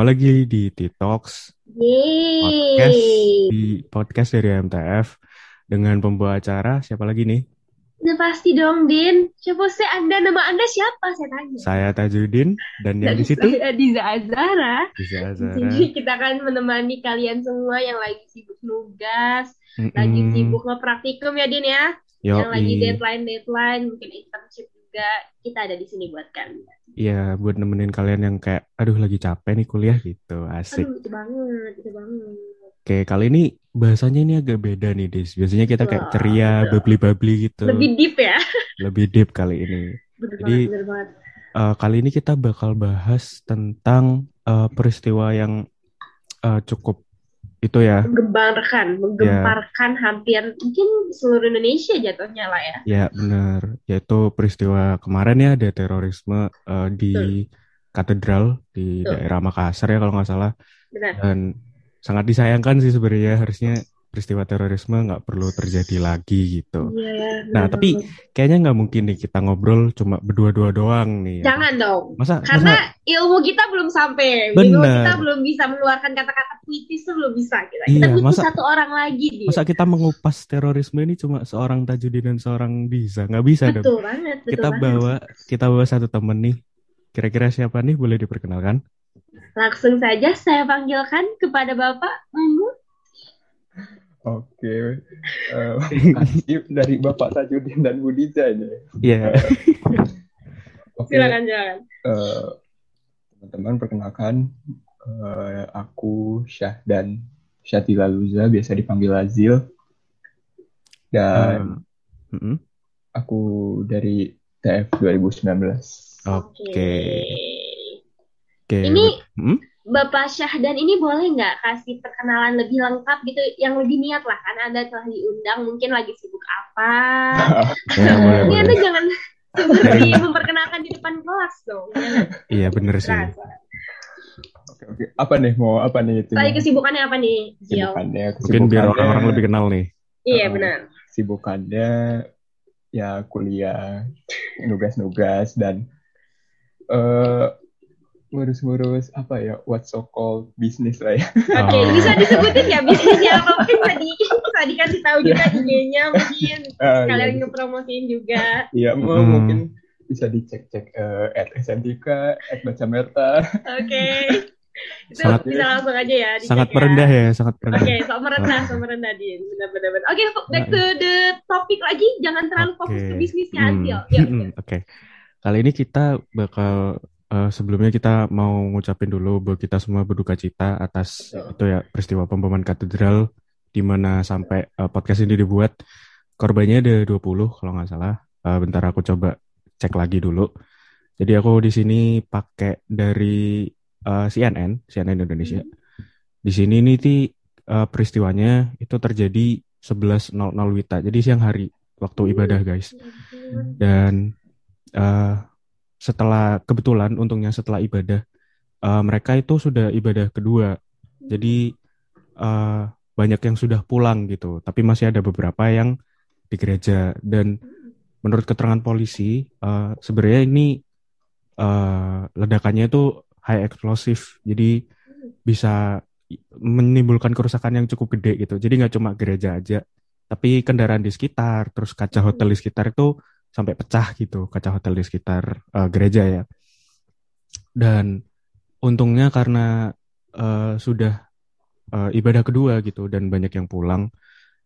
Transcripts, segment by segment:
Ketemu lagi di T-Talks podcast di podcast dari MTF dengan pembawa acara siapa lagi nih? Udah pasti dong, Din. Siapa sih Anda? Nama Anda siapa? Saya tanya. Saya Tajudin dan yang di situ Saya Diza Azara. Diza Azara. Jadi kita akan menemani kalian semua yang lagi sibuk nugas, Mm-mm. lagi sibuk ngepraktikum ya, Din ya. Yoi. Yang lagi deadline-deadline, mungkin internship juga. Kita ada di sini buat kalian. Iya, buat nemenin kalian yang kayak, aduh lagi capek nih kuliah gitu, asik. Aduh, itu banget, itu banget. Oke, kali ini bahasanya ini agak beda nih, Dis. Biasanya kita kayak ceria, babli-babli gitu. Lebih deep ya. Lebih deep kali ini. Bener Jadi- banget, bener banget. Eh, kali ini kita bakal bahas tentang eh, peristiwa yang eh, cukup itu ya, Menggemparkan, menggemparkan hampir mungkin seluruh Indonesia jatuhnya lah ya. ya benar, yaitu peristiwa kemarin ya ada terorisme eh, di katedral di Betul. daerah Makassar ya kalau nggak salah, Benar. dan sangat disayangkan sih sebenarnya harusnya peristiwa terorisme nggak perlu terjadi lagi gitu. Iya, ya, Nah, bener tapi kayaknya nggak mungkin nih kita ngobrol cuma berdua-dua doang nih. ya. Jangan dong. Masa, Karena masa ilmu kita belum sampai. Bener. Ilmu kita belum bisa mengeluarkan kata-kata puitis tuh belum bisa kita. Kita Iya, butuh masa- satu orang lagi dia. Masa kita mengupas terorisme ini cuma seorang Tajudin dan seorang Diza? Nggak bisa dong. Betul banget, betul Kita banget. bawa kita bawa satu temen nih. Kira-kira siapa nih? Boleh diperkenalkan? Langsung saja saya panggilkan kepada Bapak Monggo. Oke, eh, kasih dari Bapak Tajudin dan Bu Diza ini. Iya. Oke, Silakan, silakan. eh, teman-teman perkenalkan, eh, aku Syah dan Syatila Luza, biasa dipanggil Azil. Dan Eh, mm-mm. aku dari TF 2019. Oke. Oke. Ini Hmm? Bapak Syahdan ini boleh nggak kasih perkenalan lebih lengkap gitu, yang lebih niat lah, karena Anda telah diundang, mungkin lagi sibuk apa. Ya, boleh, Ini Anda jangan seperti memperkenalkan di depan kelas dong. Jangan. Iya, bener sih. Nah, Oke, oke. Apa nih mau apa nih itu? Lagi kesibukannya apa nih, Gio? Kesibukannya, Mungkin biar kesibukannya- orang-orang lebih kenal nih. Iya, benar. Kesibukannya ya kuliah, nugas-nugas dan eh ngurus-ngurus apa ya, what so called bisnis lah ya. Oke, Oh. bisa disebutin ya bisnisnya apa mungkin bisa, di, bisa dikasih tahu juga IG-nya mungkin Ah, kalian iya, ngepromosiin juga. Iya, Hmm. mungkin bisa dicek-cek eh, at SMTK, at Baca Merta. Oke. Itu Sangat- bisa langsung aja ya. dicek Sangat ya. merendah ya, sangat Oke, merendah. sok merendah, sok merendah Din. Benar-benar. benar. Oke, back to the topik lagi. Jangan terlalu fokus ke Oke. bisnisnya Hmm. Adil. Yuk, Hmm, yuk. Oke. Kali ini kita bakal eh, sebelumnya kita mau ngucapin dulu bahwa kita semua berduka cita atas Betul. itu ya peristiwa pemboman katedral di mana sampai eh, podcast ini dibuat korbannya ada 20 kalau nggak salah. Eh, bentar aku coba cek lagi dulu. Jadi aku di sini pakai dari eh, CNN, CNN Indonesia. Di sini nih ti eh, peristiwanya itu terjadi 11.00 Wita. Jadi siang hari waktu ibadah guys. Dan eh, setelah kebetulan, untungnya setelah ibadah, eh, mereka itu sudah ibadah kedua. Jadi eh, banyak yang sudah pulang gitu, tapi masih ada beberapa yang di gereja. Dan menurut keterangan polisi, eh, sebenarnya ini eh, ledakannya itu high explosive, jadi bisa menimbulkan kerusakan yang cukup gede gitu. Jadi nggak cuma gereja aja, tapi kendaraan di sekitar, terus kaca hotel di sekitar itu sampai pecah gitu, kaca hotel di sekitar eh, gereja ya. Dan untungnya karena eh, sudah eh, ibadah kedua gitu dan banyak yang pulang,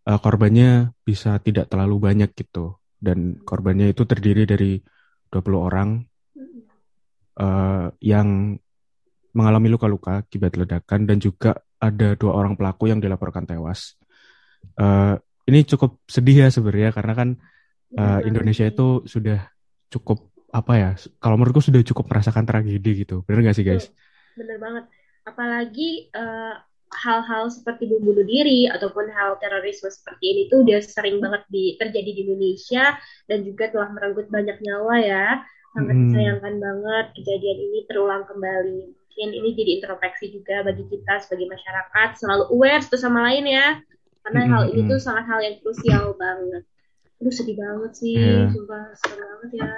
eh, korbannya bisa tidak terlalu banyak gitu. Dan korbannya itu terdiri dari 20 orang eh, yang mengalami luka-luka akibat ledakan dan juga ada dua orang pelaku yang dilaporkan tewas. Eh, ini cukup sedih ya sebenarnya karena kan eh, Indonesia itu sudah cukup apa ya? Kalau menurutku sudah cukup merasakan tragedi gitu. Bener gak sih guys? Bener banget. Apalagi eh, hal-hal seperti bom bunuh diri ataupun hal terorisme seperti ini tuh udah sering banget di, terjadi di Indonesia dan juga telah merenggut banyak nyawa ya. Sangat Mm. disayangkan banget kejadian ini terulang kembali. Mungkin ini jadi introspeksi juga bagi kita sebagai masyarakat selalu aware satu sama lain ya. Karena Mm, hal ini tuh sangat hal yang krusial banget. Aduh sedih banget sih, Iya. sumpah sedih banget ya.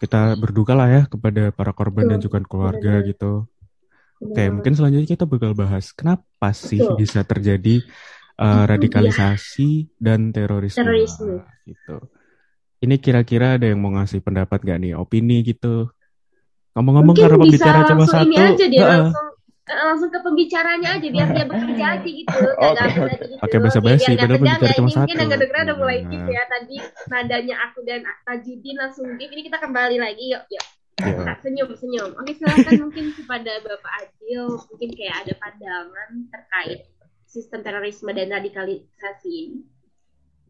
Kita berduka lah ya kepada para korban dan Betul, juga keluarga benar. gitu. Oke, mungkin selanjutnya kita bakal bahas kenapa sih Betul. bisa terjadi uh, radikalisasi dan terorisme. Terorisme. Gitu. Ini kira-kira ada yang mau ngasih pendapat gak nih, opini gitu? Ngomong-ngomong karena pembicara cuma satu. ini aja dia langsung eh, langsung ke pembicaranya aja biar dia bekerja aja gitu Oke, oke. gitu biar nggak padahal pembicara cuma ini mungkin satu. yang kedengeran udah mulai Iya. deep ya tadi nadanya aku dan Tajudin langsung deep ini kita kembali lagi yuk yuk Iya. Nah, senyum senyum oke silakan mungkin kepada Bapak Adil mungkin kayak ada pandangan terkait sistem terorisme dan radikalisasi ini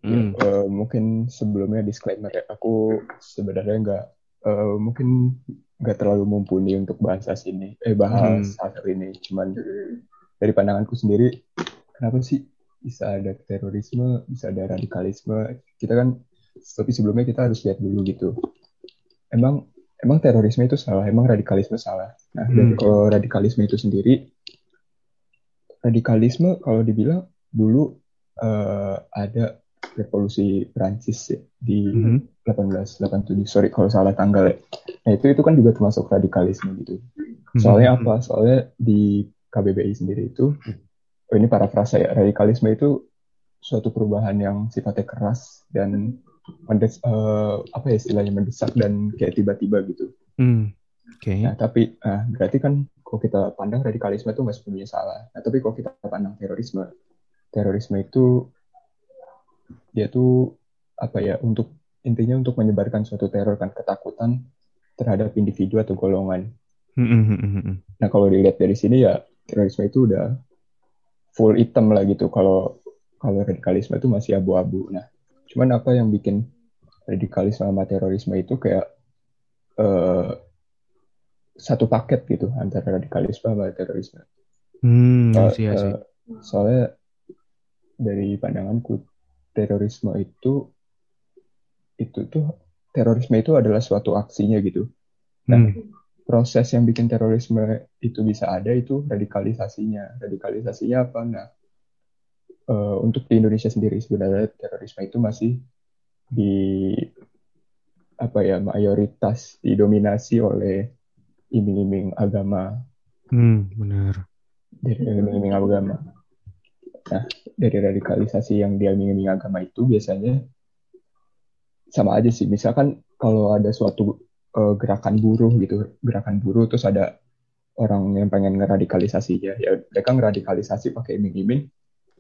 Hmm. Eh, mungkin sebelumnya disclaimer ya, aku sebenarnya nggak eh, mungkin nggak terlalu mumpuni untuk bahas ini, eh bahas hal ini. Cuman Mm-mm. dari pandanganku sendiri, kenapa sih bisa ada terorisme, bisa ada radikalisme? Kita kan, tapi sebelumnya kita harus lihat dulu gitu. Emang emang terorisme itu salah, emang radikalisme salah. Nah, dari Hmm. kalau radikalisme itu sendiri, radikalisme kalau dibilang dulu eh, ada revolusi Prancis ya, di Mhm. 1887 sorry kalau salah tanggal ya. Nah itu itu kan juga termasuk radikalisme gitu. Soalnya Mhm. apa? Soalnya di KBBI sendiri itu, oh ini parafrasa ya, radikalisme itu suatu perubahan yang sifatnya keras dan mendes, eh, apa ya istilahnya mendesak dan kayak tiba-tiba gitu. Hmm. Oke. Nah tapi nah, berarti kan kalau kita pandang radikalisme itu nggak sepenuhnya salah. Nah tapi kalau kita pandang terorisme, terorisme itu dia tuh apa ya untuk intinya untuk menyebarkan suatu teror kan ketakutan terhadap individu atau golongan. Hmm, hmm, hmm. Nah kalau dilihat dari sini ya terorisme itu udah full hitam lah gitu. Kalau kalau radikalisme itu masih abu-abu. Nah cuman apa yang bikin radikalisme sama terorisme itu kayak eh, satu paket gitu antara radikalisme sama terorisme. Hmm, Eh, sih, sih. eh, soalnya dari pandanganku terorisme itu itu tuh terorisme itu adalah suatu aksinya gitu. Nah, Hmm. proses yang bikin terorisme itu bisa ada itu radikalisasinya. Radikalisasinya apa? Nah, eh, untuk di Indonesia sendiri sebenarnya terorisme itu masih di apa ya mayoritas didominasi oleh iming-iming agama Hmm, benar. dari iming-iming agama. Nah, dari radikalisasi yang diiming-iming agama itu biasanya sama aja sih. Misalkan kalau ada suatu eh, gerakan buruh gitu, gerakan buruh terus ada orang yang pengen ngeradikalisasinya, ya mereka ngeradikalisasi pakai iming-iming.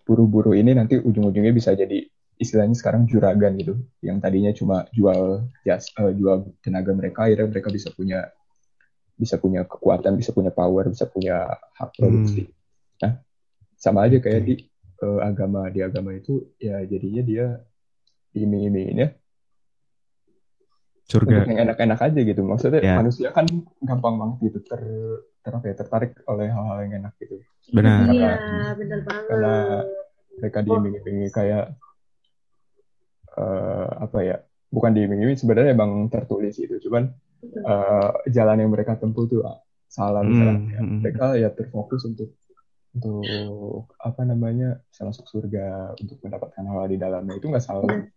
Buruh-buruh ini nanti ujung-ujungnya bisa jadi istilahnya sekarang juragan gitu, yang tadinya cuma jual jas, eh, jual tenaga mereka, akhirnya mereka bisa punya bisa punya kekuatan, bisa punya power, bisa punya hak produksi. Nah, sama aja kayak di eh, agama di agama itu ya jadinya dia iming-iminginnya Surga. untuk yang enak-enak aja gitu. Maksudnya Ya. manusia kan gampang banget gitu ter, ter apa ya, tertarik oleh hal-hal yang enak gitu. Benar. iya bener banget Karena mereka diiming-imingi kayak eh, apa ya? Bukan diiming-imingi sebenarnya emang tertulis gitu. Cuman eh, jalan yang mereka tempuh tuh salah misalnya. Hmm, Ya, hmm, hmm. Mereka ya terfokus untuk untuk apa namanya bisa masuk surga untuk mendapatkan hal di dalamnya. Itu nggak salah. Hmm.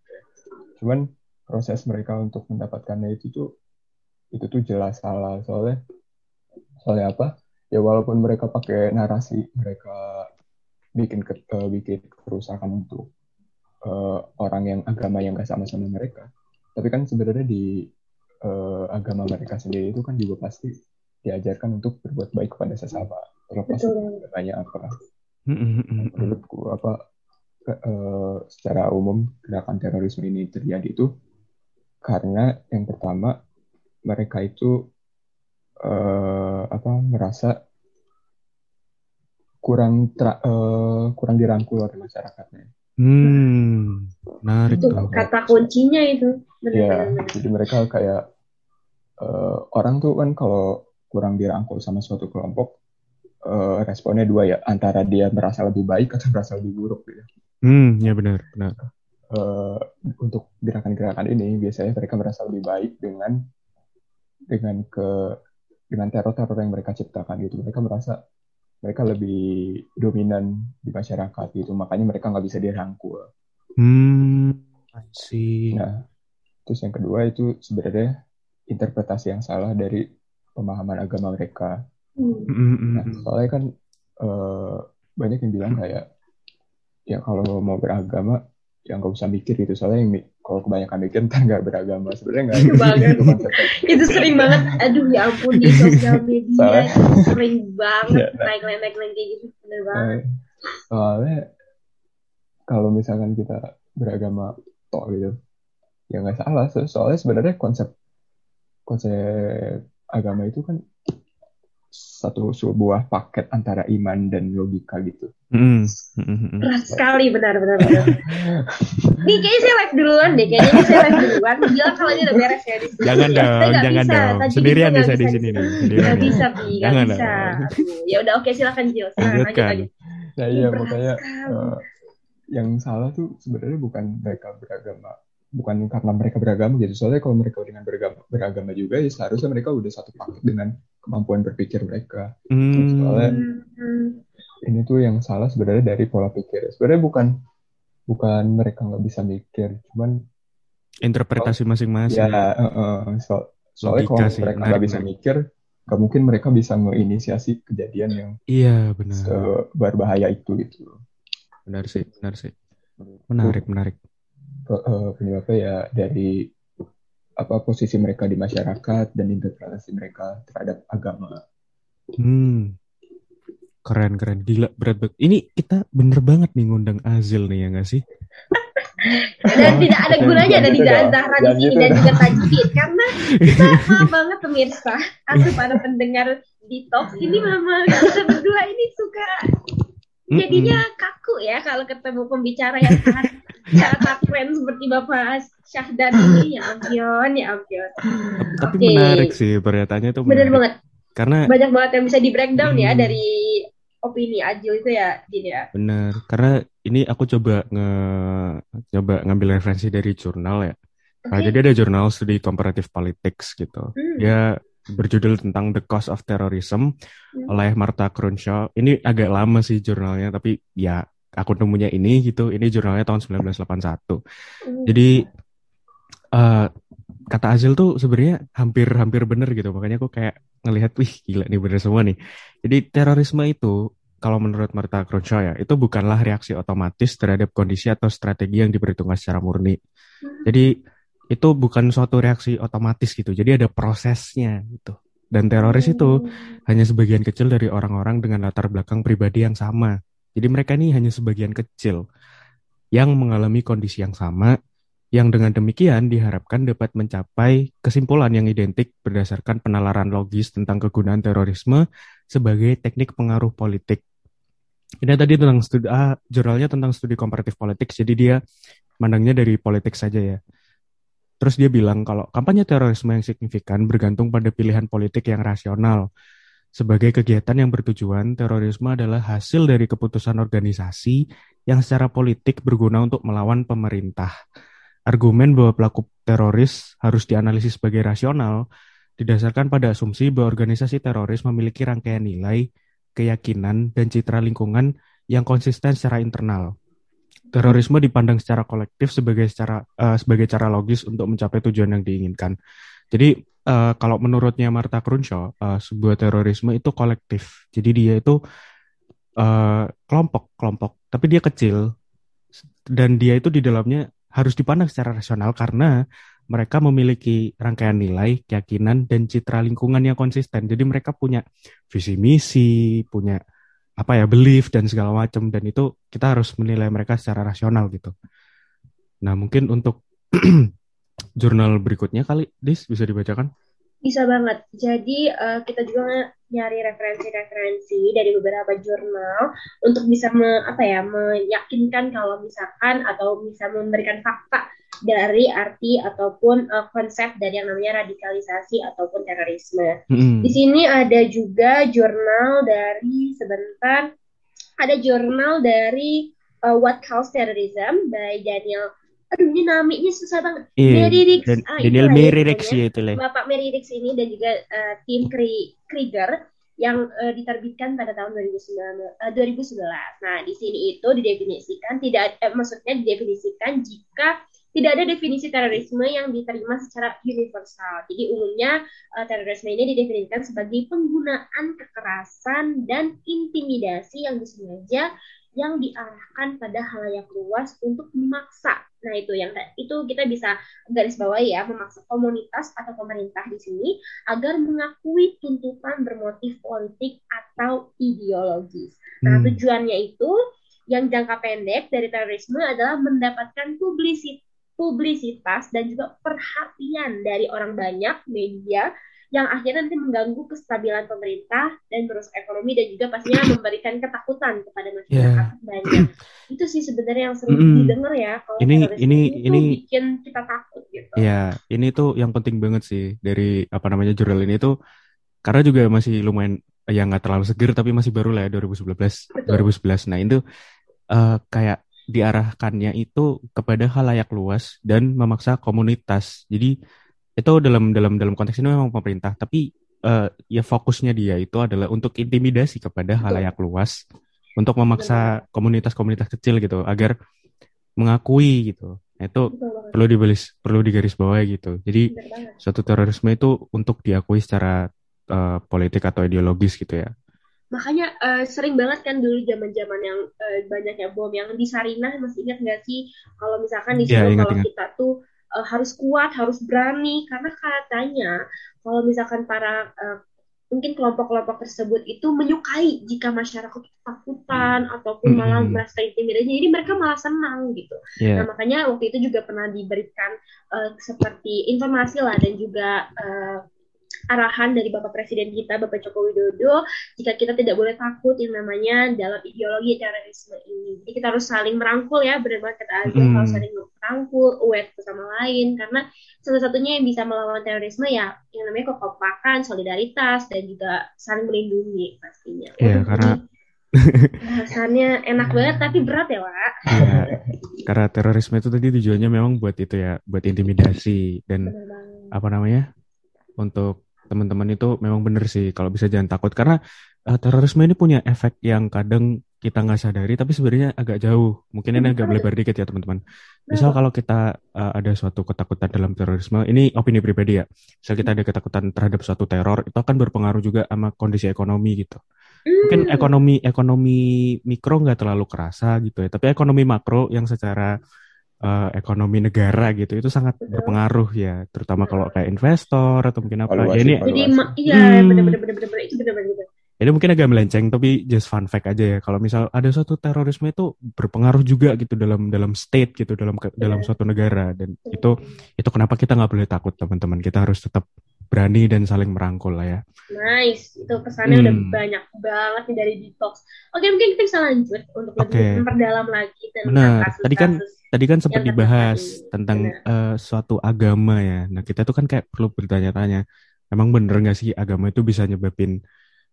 Cuman proses mereka untuk mendapatkannya itu tuh itu tuh jelas salah. Soalnya soalnya apa? Ya walaupun mereka pakai narasi mereka bikin ke, eh, bikin kerusakan untuk eh, orang yang agama yang gak sama-sama mereka. Tapi kan sebenarnya di eh, agama mereka sendiri itu kan juga pasti diajarkan untuk berbuat baik kepada sesama terlepas Betul. agamanya apa Hmm, hmm, hmm, menurutku apa ke- eh, secara umum gerakan terorisme ini terjadi itu karena yang pertama mereka itu eh, apa merasa kurang tra- eh, kurang dirangkul oleh masyarakatnya. Hmm, menarik itu tuh. kata kuncinya itu Ya, benar-benar jadi mereka kayak eh, orang tuh kan kalau kurang dirangkul sama suatu kelompok eh, responnya dua ya antara dia merasa lebih baik atau merasa lebih buruk gitu. Hmm, ya benar, benar. eh, untuk gerakan-gerakan ini biasanya mereka merasa lebih baik dengan dengan ke dengan teror-teror yang mereka ciptakan gitu mereka merasa mereka lebih dominan di masyarakat gitu makanya mereka nggak bisa dirangkul Hmm, I see. nah terus yang kedua itu sebenarnya interpretasi yang salah dari pemahaman agama mereka Hmm. Mm, mm, Nah, soalnya kan eh, banyak yang bilang kayak ya kalau mau beragama ya nggak usah mikir gitu. Soalnya yang kalau kebanyakan mikir ntar nggak beragama. Sebenarnya nggak Itu banget. itu sering banget. Aduh ya ampun di sosial media. Soalnya- sering banget. Nah. naik naik naik kayak gitu bener banget. Eh, soalnya kalau misalkan kita beragama tok gitu ya nggak salah. So- soalnya sebenarnya konsep konsep agama itu kan satu sebuah paket antara iman dan logika gitu Mm, mm, mm, mm. keras sekali benar benar benar nih kayaknya saya live duluan deh kayaknya ini saya live duluan bilang kalau ini udah beres ya di sini. Jangan Saya dong, jangan bisa. dong. Tadi Sendirian nggak saya di bisa sini nih. Gak bisa, Pi. Gak Jangan bisa. Aduh, ya udah oke silakan Jil. Silakan lanjut Lanjutkan. lagi. nah Ini iya berat makanya eh, yang salah tuh sebenarnya bukan mereka beragama bukan karena mereka beragama gitu. Soalnya kalau mereka dengan beragama beragama juga ya seharusnya mereka udah satu paket dengan kemampuan berpikir mereka. Hmm, Soalnya Hmm, ini tuh yang salah sebenarnya dari pola pikir. Sebenarnya bukan bukan mereka nggak bisa mikir cuman interpretasi masing-masing. ya eh, so- soalnya Logika kalau sih, mereka nggak bisa mikir nggak mungkin mereka bisa ngeinisiasi kejadian yang Iya, benar. berbahaya itu gitu. Benar sih, benar sih. Menarik, menarik. Pe- penyebabnya ya dari apa posisi mereka di masyarakat dan interpretasi mereka terhadap agama. Hmm. Keren, keren. Gila, berat banget. Ini kita bener banget nih ngundang Azil nih, ya nggak sih? Dan tidak ada gunanya ada di dong. Zahra di sini dan juga Tajudin karena kita maaf banget pemirsa atau para pendengar di talk ini memang kita berdua ini suka jadinya kaku ya kalau ketemu pembicara yang sangat sangat keren seperti Bapak Syahdan ini ya ampun ya ampun Tapi Oke. menarik sih, pernyataannya tuh bener menarik. banget Karena banyak banget yang bisa di breakdown ya Hmm. dari opini Ajil itu ya Din ya Bener, karena ini aku coba nge coba ngambil referensi dari jurnal ya. Nah, jadi ada jurnal studi comparative politics gitu. Hmm. Dia berjudul tentang The Cost of Terrorism Hmm. oleh Martha Crenshaw. Ini agak lama sih jurnalnya, tapi ya aku nemunya ini gitu. Ini jurnalnya tahun 1981. Hmm. Jadi eh, kata Azil tuh sebenarnya hampir-hampir bener gitu. Makanya aku kayak ngelihat, wih gila nih bener semua nih. Jadi terorisme itu kalau menurut Martha Crenshaw ya, itu bukanlah reaksi otomatis terhadap kondisi atau strategi yang diperhitungkan secara murni. Hmm. Jadi itu bukan suatu reaksi otomatis gitu. Jadi ada prosesnya gitu. Dan teroris itu hanya sebagian kecil dari orang-orang dengan latar belakang pribadi yang sama. Jadi mereka ini hanya sebagian kecil yang mengalami kondisi yang sama, yang dengan demikian diharapkan dapat mencapai kesimpulan yang identik berdasarkan penalaran logis tentang kegunaan terorisme sebagai teknik pengaruh politik. Ini tadi tentang studi, ah, jurnalnya tentang studi komparatif politik, jadi dia mandangnya dari politik saja ya. Terus dia bilang kalau kampanye terorisme yang signifikan bergantung pada pilihan politik yang rasional. Sebagai kegiatan yang bertujuan, terorisme adalah hasil dari keputusan organisasi yang secara politik berguna untuk melawan pemerintah. Argumen bahwa pelaku teroris harus dianalisis sebagai rasional didasarkan pada asumsi bahwa organisasi teroris memiliki rangkaian nilai, keyakinan, dan citra lingkungan yang konsisten secara internal. Terorisme dipandang secara kolektif sebagai secara eh, sebagai cara logis untuk mencapai tujuan yang diinginkan. Jadi eh, kalau menurutnya Martha Crenshaw, eh, sebuah terorisme itu kolektif. Jadi dia itu eh, kelompok kelompok, tapi dia kecil dan dia itu di dalamnya harus dipandang secara rasional karena mereka memiliki rangkaian nilai, keyakinan, dan citra lingkungan yang konsisten. Jadi mereka punya visi misi, punya apa ya belief dan segala macam dan itu kita harus menilai mereka secara rasional gitu. Nah mungkin untuk jurnal berikutnya kali, Dis bisa dibacakan? Bisa banget. Jadi eh, kita juga nyari referensi-referensi dari beberapa jurnal untuk bisa me- apa ya meyakinkan kalau misalkan atau bisa memberikan fakta dari arti ataupun eh, konsep dari yang namanya radikalisasi ataupun terorisme. Mm-mm. Di sini ada juga jurnal dari sebentar ada jurnal dari eh, What Causes Terrorism by Daniel. Aduh ini namanya susah banget. Iya, Meririx. Dan- Ah, Daniel itulah ya ya itu lah. Bapak Meririx ini dan juga eh, tim Kri- Krieger yang eh, diterbitkan pada tahun 2019, eh, 2011. Nah, di sini itu didefinisikan tidak eh, maksudnya didefinisikan jika tidak ada definisi terorisme yang diterima secara universal. Jadi umumnya uh, terorisme ini didefinisikan sebagai penggunaan kekerasan dan intimidasi yang disengaja yang diarahkan pada halayak luas untuk memaksa. Nah, itu yang itu kita bisa garis bawahi ya, memaksa komunitas atau pemerintah di sini agar mengakui tuntutan bermotif politik atau ideologis. Nah, hmm. tujuannya itu yang jangka pendek dari terorisme adalah mendapatkan publisitas publisitas dan juga perhatian dari orang banyak media yang akhirnya nanti mengganggu kestabilan pemerintah dan terus ekonomi dan juga pastinya memberikan ketakutan kepada masyarakat yeah. banyak. Itu sih sebenarnya yang sering mm. didengar ya kalau ini ini ini bikin kita takut gitu. Ya, yeah, ini tuh yang penting banget sih dari apa namanya jurnal ini tuh karena juga masih lumayan yang nggak terlalu seger tapi masih baru lah ya 2019 Betul. 2011. Nah, itu uh, kayak diarahkannya itu kepada halayak luas dan memaksa komunitas. Jadi itu dalam dalam dalam konteks ini memang pemerintah. Tapi uh, ya fokusnya dia itu adalah untuk intimidasi kepada halayak luas. Untuk memaksa komunitas-komunitas kecil gitu agar mengakui gitu. Nah, itu perlu dibalis perlu digaris bawah gitu. Jadi suatu terorisme itu untuk diakui secara uh, politik atau ideologis gitu ya. Makanya uh, sering banget kan dulu zaman-zaman yang uh, banyaknya bom yang di Sarinah masih ingat nggak sih? Kalau misalkan di ya, kalau kita tuh uh, harus kuat, harus berani karena katanya kalau misalkan para uh, mungkin kelompok-kelompok tersebut itu menyukai jika masyarakat ketakutan ataupun malah mm -hmm. merasa intimidasi jadi mereka malah senang gitu yeah. nah makanya waktu itu juga pernah diberikan uh, seperti informasi lah dan juga uh, arahan dari Bapak Presiden kita, Bapak Joko Widodo, jika kita tidak boleh takut yang namanya dalam ideologi terorisme ini. Jadi kita harus saling merangkul ya, benar-benar kata Azul, mm. harus saling merangkul, aware sama lain, karena salah satunya yang bisa melawan terorisme ya yang namanya kekompakan, solidaritas, dan juga saling melindungi pastinya. Iya, yeah, karena bahasannya enak banget tapi berat ya, Pak. Ya, karena terorisme itu tadi tujuannya memang buat itu ya, buat intimidasi dan apa namanya? Untuk teman-teman itu memang benar sih kalau bisa jangan takut. Karena uh, terorisme ini punya efek yang kadang kita nggak sadari tapi sebenarnya agak jauh. Mungkin ini agak melebar dikit ya teman-teman. Misal kalau kita uh, ada suatu ketakutan dalam terorisme ini opini pribadi ya. Misal kita ada ketakutan terhadap suatu teror itu akan berpengaruh juga sama kondisi ekonomi gitu. Mungkin hmm. ekonomi ekonomi mikro nggak terlalu kerasa gitu ya tapi ekonomi makro yang secara uh, ekonomi negara gitu itu sangat Betul. berpengaruh ya terutama kalau kayak investor atau mungkin apa ya ini jadi iya hmm, benar-benar benar-benar itu benar-benar ini mungkin agak melenceng tapi just fun fact aja ya kalau misal ada suatu terorisme itu berpengaruh juga gitu dalam dalam state gitu dalam yeah. dalam suatu negara dan yeah. itu itu kenapa kita nggak boleh takut teman-teman kita harus tetap berani dan saling merangkul lah ya. Nice, itu pesannya hmm. udah banyak banget nih dari detox. Oke, mungkin kita bisa lanjut untuk lebih okay. memperdalam lagi tentang Benar. kasus-kasus. Tadi kan tadi kan sempat dibahas tadi. tentang uh, suatu agama ya. Nah kita tuh kan kayak perlu bertanya-tanya, emang bener nggak sih agama itu bisa nyebabin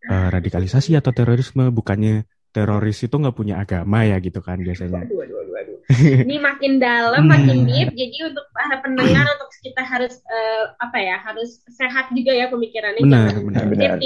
uh, radikalisasi atau terorisme? Bukannya teroris itu nggak punya agama ya gitu kan biasanya. Waduh, waduh, waduh. Ini makin dalam, makin deep. Jadi untuk para pendengar, untuk kita harus uh, apa ya, harus sehat juga ya pemikirannya. Benar, jangan benar, benar.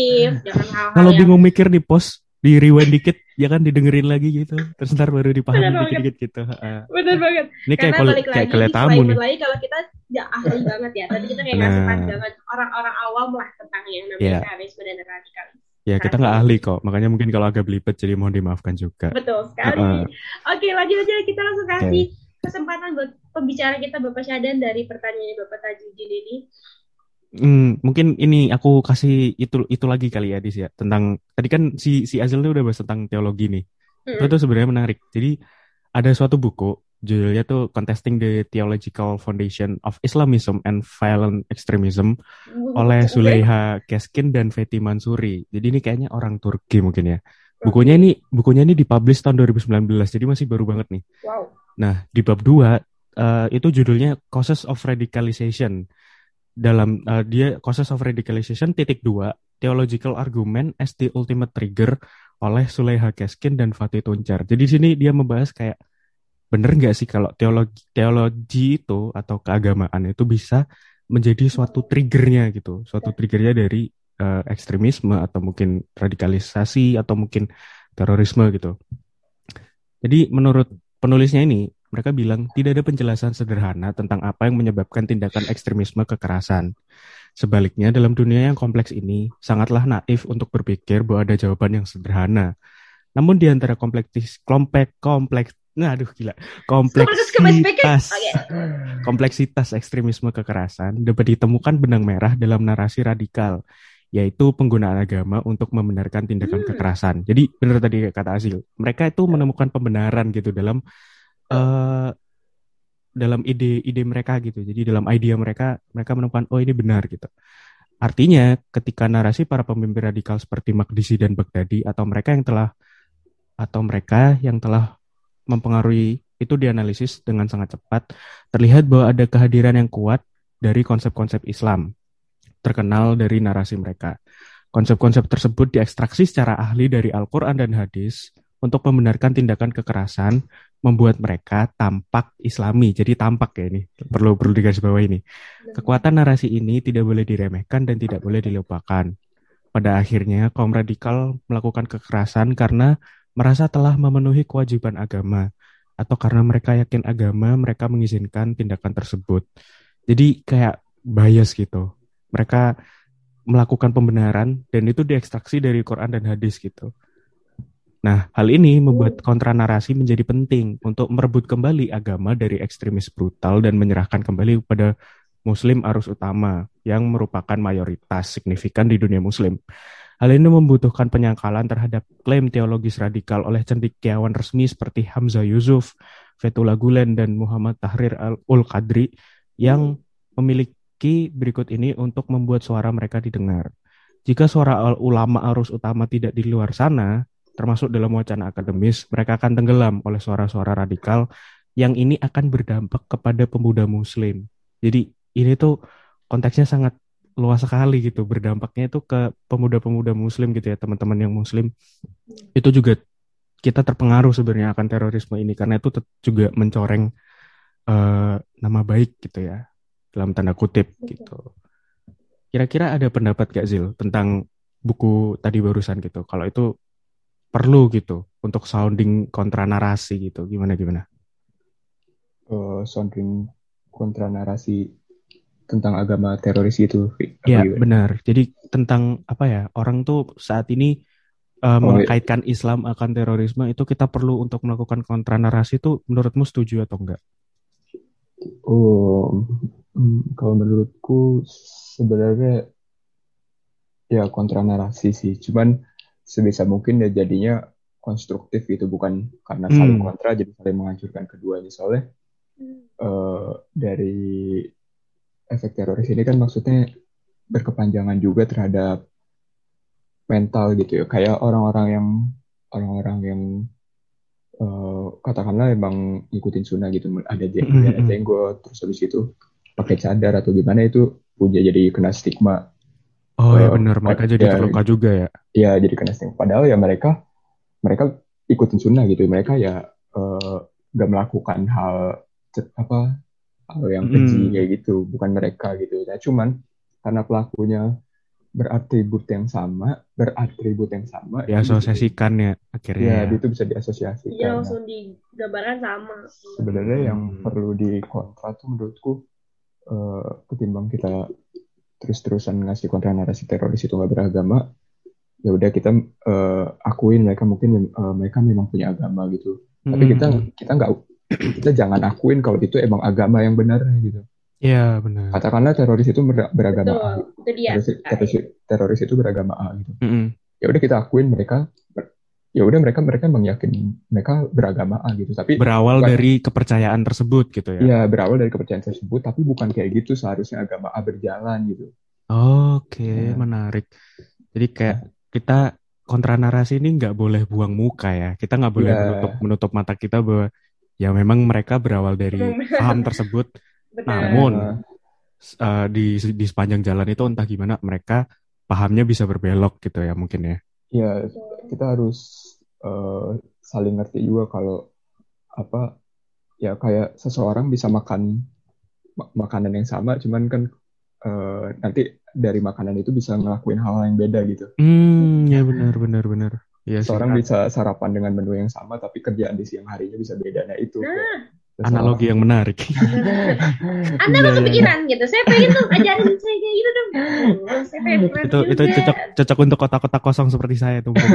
jangan hal-hal Kalau bingung mikir di post, di rewind dikit ya kan didengerin lagi gitu terus ntar baru dipahami dikit-dikit gitu bener banget ini kayak Karena balik kayak lagi, tamu nih lagi kalau kita ya ahli banget ya tadi kita kayak nah. ngasih pandangan orang-orang awam lah tentang yang namanya yeah. terorisme dan radikalisme Ya kita nggak ahli kok, makanya mungkin kalau agak belibet jadi mohon dimaafkan juga. Betul sekali. Uh, Oke lanjut aja kita langsung kasih okay. kesempatan buat pembicara kita Bapak Syadan dari pertanyaan Bapak Tajudin ini. Hmm, mungkin ini aku kasih itu itu lagi kali ya Dis ya tentang tadi kan si si Azil itu udah bahas tentang teologi nih. Hmm. Itu tuh sebenarnya menarik. Jadi ada suatu buku judulnya tuh Contesting the Theological Foundation of Islamism and Violent Extremism oleh Suleha Keskin dan Fethi Mansuri. Jadi ini kayaknya orang Turki mungkin ya. Bukunya ini bukunya ini dipublish tahun 2019 jadi masih baru banget nih. Wow. Nah, di bab 2 uh, eh, itu judulnya Causes of Radicalization dalam uh, dia causes of radicalization titik dua theological argument as the ultimate trigger oleh Suleha Keskin dan Fatih Tuncar. Jadi sini dia membahas kayak bener nggak sih kalau teologi teologi itu atau keagamaan itu bisa menjadi suatu triggernya gitu, suatu triggernya dari uh, ekstremisme atau mungkin radikalisasi atau mungkin terorisme gitu. Jadi menurut penulisnya ini mereka bilang tidak ada penjelasan sederhana tentang apa yang menyebabkan tindakan ekstremisme kekerasan. Sebaliknya, dalam dunia yang kompleks ini, sangatlah naif untuk berpikir bahwa ada jawaban yang sederhana. Namun di antara kompleks, kompleks, kompleks, nah aduh gila, kompleksitas, kompleksitas ekstremisme kekerasan dapat ditemukan benang merah dalam narasi radikal, yaitu penggunaan agama untuk membenarkan tindakan hmm. kekerasan. Jadi benar tadi kata Azil, mereka itu menemukan pembenaran gitu dalam uh, dalam ide-ide mereka gitu. Jadi dalam idea mereka, mereka menemukan oh ini benar gitu. Artinya ketika narasi para pemimpin radikal seperti Magdisi dan Baghdadi atau mereka yang telah atau mereka yang telah mempengaruhi itu dianalisis dengan sangat cepat, terlihat bahwa ada kehadiran yang kuat dari konsep-konsep Islam terkenal dari narasi mereka. Konsep-konsep tersebut diekstraksi secara ahli dari Al-Quran dan hadis untuk membenarkan tindakan kekerasan membuat mereka tampak islami. Jadi tampak ya ini. Perlu perlu digaris bawah ini. Kekuatan narasi ini tidak boleh diremehkan dan tidak boleh dilupakan. Pada akhirnya kaum radikal melakukan kekerasan karena merasa telah memenuhi kewajiban agama atau karena mereka yakin agama mereka mengizinkan tindakan tersebut. Jadi kayak bias gitu. Mereka melakukan pembenaran dan itu diekstraksi dari Quran dan hadis gitu. Nah, hal ini membuat kontra narasi menjadi penting untuk merebut kembali agama dari ekstremis brutal dan menyerahkan kembali kepada Muslim arus utama yang merupakan mayoritas signifikan di dunia Muslim. Hal ini membutuhkan penyangkalan terhadap klaim teologis radikal oleh cendekiawan resmi seperti Hamzah Yusuf, Fethullah Gulen, dan Muhammad Tahrir Al-Qadri yang memiliki berikut ini untuk membuat suara mereka didengar. Jika suara ulama arus utama tidak di luar sana, termasuk dalam wacana akademis, mereka akan tenggelam oleh suara-suara radikal yang ini akan berdampak kepada pemuda muslim. Jadi ini tuh konteksnya sangat luas sekali gitu, berdampaknya itu ke pemuda-pemuda muslim gitu ya, teman-teman yang muslim. Itu juga kita terpengaruh sebenarnya akan terorisme ini karena itu juga mencoreng uh, nama baik gitu ya, dalam tanda kutip gitu. Kira-kira ada pendapat gak Zil tentang buku tadi barusan gitu? Kalau itu perlu gitu untuk sounding kontra narasi gitu. Gimana gimana? Uh, sounding kontra narasi tentang agama teroris itu Iya benar. Jadi tentang apa ya orang tuh saat ini uh, oh, mengkaitkan Islam akan terorisme itu kita perlu untuk melakukan kontra narasi itu menurutmu setuju atau enggak? Oh hmm, kalau menurutku sebenarnya ya kontra narasi sih. Cuman sebisa mungkin ya jadinya konstruktif gitu bukan karena saling hmm. kontra jadi saling menghancurkan keduanya. Soalnya uh, dari efek teroris ini kan maksudnya berkepanjangan juga terhadap mental gitu ya. Kayak orang-orang yang orang-orang yang uh, katakanlah emang ngikutin sunnah gitu. Ada jenggot, ada jenggot terus habis itu pakai cadar atau gimana itu punya jadi kena stigma Oh ya benar, mereka jadi ya, terluka juga ya. Iya, jadi kena sting. Padahal ya mereka mereka ikutin sunnah gitu. Mereka ya uh, gak melakukan hal apa hal yang keji hmm. kayak gitu, bukan mereka gitu. Ya cuman karena pelakunya beratribut yang sama, beratribut yang sama, diasosiasikan ya akhirnya. Ya, itu bisa diasosiasikan. Iya, langsung digambarkan sama. Sebenarnya yang hmm. perlu dikontra tuh menurutku uh, ketimbang kita terus-terusan ngasih kontra narasi teroris itu nggak beragama ya udah kita uh, akuin mereka mungkin uh, mereka memang punya agama gitu hmm. tapi kita kita nggak kita jangan akuin kalau itu emang agama yang benar gitu Iya benar. Katakanlah teroris itu beragama A. Itu dia. Teroris, teroris, teroris itu beragama A gitu. Mm -hmm. Ya udah kita akuin mereka ya udah mereka mereka emang yakin mereka beragama A gitu tapi berawal bukan, dari kepercayaan tersebut gitu ya? Iya berawal dari kepercayaan tersebut tapi bukan kayak gitu seharusnya agama A berjalan gitu. Oke okay, ya. menarik. Jadi kayak ya. kita kontra narasi ini nggak boleh buang muka ya? Kita nggak boleh ya. menutup menutup mata kita bahwa ya memang mereka berawal dari paham tersebut. Namun uh, di di sepanjang jalan itu entah gimana mereka pahamnya bisa berbelok gitu ya mungkin ya? Ya kita harus uh, saling ngerti juga kalau apa ya kayak seseorang bisa makan makanan yang sama cuman kan uh, nanti dari makanan itu bisa ngelakuin hal yang beda gitu. Hmm, ya benar benar benar. Ya, Seorang bisa sarapan dengan menu yang sama tapi kerjaan di siang harinya bisa beda. Nah itu nah. Analogi yang menarik. Anda Iya, kok iya, kepikiran gitu. Saya pengen tuh ajarin saya kayak gitu dong. Oh, saya pengen itu itu cocok cocok untuk kotak-kotak kosong seperti saya tuh untuk.